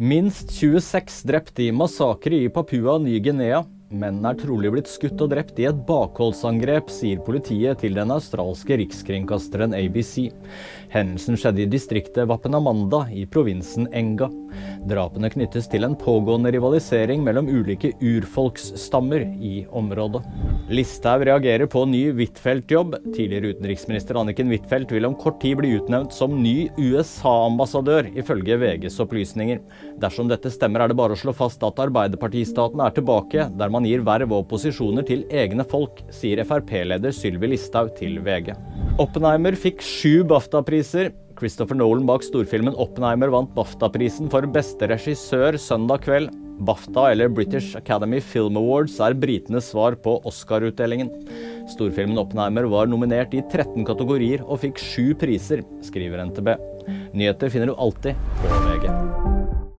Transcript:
Minst 26 drepte i massakre i Papua Ny-Guinea. Menn er trolig blitt skutt og drept i et bakholdsangrep, sier politiet til den australske rikskringkasteren ABC. Hendelsen skjedde i distriktet Wapenamanda i provinsen Enga. Drapene knyttes til en pågående rivalisering mellom ulike urfolksstammer i området. Listhaug reagerer på ny Huitfeldt-jobb. Tidligere utenriksminister Anniken Huitfeldt vil om kort tid bli utnevnt som ny USA-ambassadør, ifølge VGs opplysninger. Dersom dette stemmer, er det bare å slå fast at Arbeiderpartistaten er tilbake, der man gir verv og posisjoner til egne folk, sier Frp-leder Sylvi Listhaug til VG. Oppenheimer fikk sju BAFTA-priser. Christopher Nolan bak storfilmen Oppenheimer vant BAFTA-prisen for beste regissør søndag kveld. BAFTA, eller British Academy Film Awards, er britenes svar på Oscar-utdelingen. Storfilmen Oppenheimer var nominert i 13 kategorier og fikk sju priser, skriver NTB. Nyheter finner du alltid på VG.